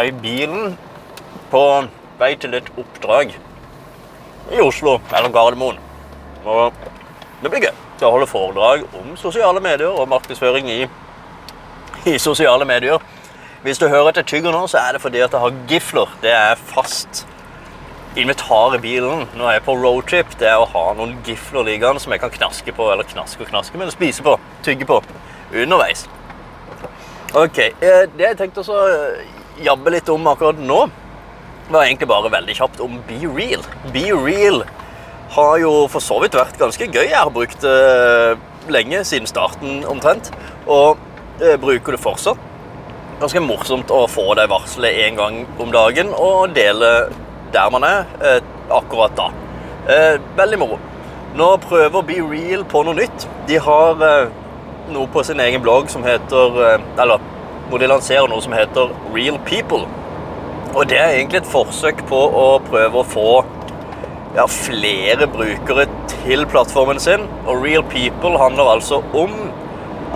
i bilen på vei til et oppdrag i Oslo, eller Gardermoen. Og det blir gøy Jeg holder foredrag om sosiale medier og markedsføring i, i sosiale medier. Hvis du hører at jeg tygger nå, så er det fordi at jeg har gifler. Det er fast invitar i bilen når jeg er på roadtrip. Det er å ha noen gifler liggende som jeg kan knaske på, eller knaske og knaske, men spise på, tygge på underveis. Ok, eh, Det jeg tenkte å jabbe litt om akkurat nå, var egentlig bare veldig kjapt om Be Real. Be Real har jo for så vidt vært ganske gøy. Jeg har brukt det lenge, siden starten omtrent, og bruker det fortsatt. Ganske morsomt å få det varselet én gang om dagen og dele der man er eh, akkurat da. Eh, veldig moro. Nå prøver Be Real på noe nytt. De har eh, noe på sin egen blogg som heter Eller hvor de lanserer noe som heter Real People. Og det er egentlig et forsøk på å prøve å få ja, flere brukere til plattformen sin. Og Real People handler altså om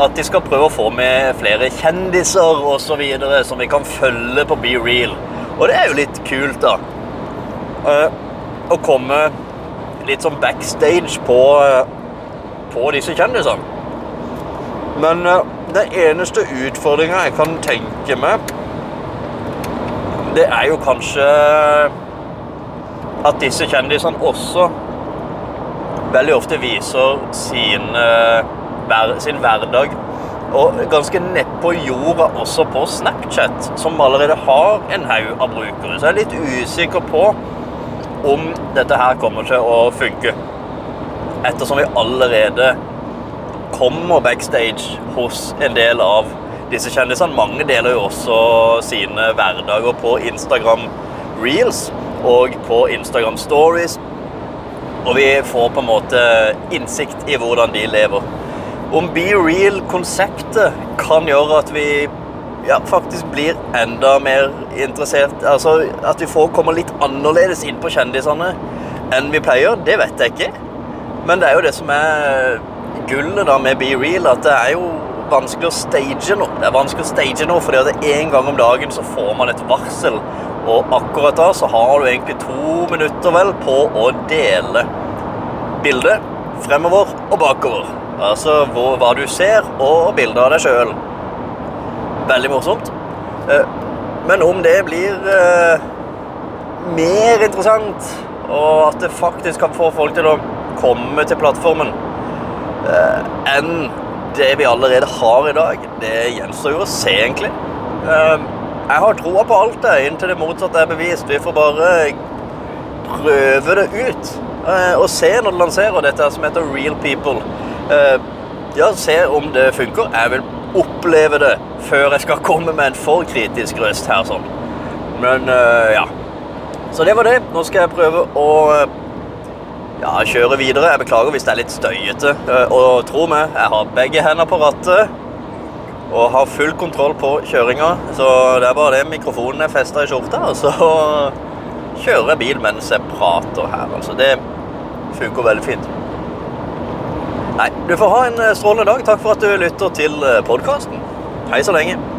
at de skal prøve å få med flere kjendiser osv. som vi kan følge på Be Real. Og det er jo litt kult, da. Å komme litt sånn backstage på, på disse kjendisene. Men den eneste utfordringa jeg kan tenke meg, det er jo kanskje at disse kjendisene også veldig ofte viser sin, sin hverdag og ganske nedpå jorda også på Snapchat, som allerede har en haug av brukere. Så jeg er litt usikker på om dette her kommer til å funke. Ettersom vi allerede kommer backstage hos en del av disse kjendisene. Mange deler jo også sine hverdager på Instagram Reels og på Instagram Stories. Og vi får på en måte innsikt i hvordan de lever. Om Be Real-konseptet kan gjøre at vi ja, faktisk blir enda mer interessert Altså at vi får komme litt annerledes inn på kjendisene enn vi pleier, det vet jeg ikke. Men det er jo det som er gullet da med Be Real, at det er jo vanskelig å stage nå. Det er vanskelig å stage nå, fordi at en gang om dagen så får man et varsel. Og akkurat da så har du egentlig to minutter vel på å dele bildet fremover og bakover. Altså hvor, hva du ser, og bilder av deg sjøl. Veldig morsomt. Men om det blir mer interessant, og at det faktisk kan få folk til å komme til plattformen enn det vi allerede har i dag, det gjenstår jo å se, egentlig. Jeg har troa på alt det, inntil det motsatte er bevist. Vi får bare prøve det ut og se når det lanserer dette som heter Real People. Ja, se om det funker. Jeg vil oppleve det før jeg skal komme med en for kritisk røst her. sånn. Men ja. Så det var det. Nå skal jeg prøve å ja, kjøre videre. Jeg beklager hvis det er litt støyete. Og tro meg, jeg har begge hender på rattet og har full kontroll på kjøringa. Så det er bare det mikrofonen er festa i skjorta, og så kjører jeg bil mens jeg prater her. Altså, det funker veldig fint. Nei, du får ha en strålende dag. Takk for at du lytter til podkasten. Hei så lenge.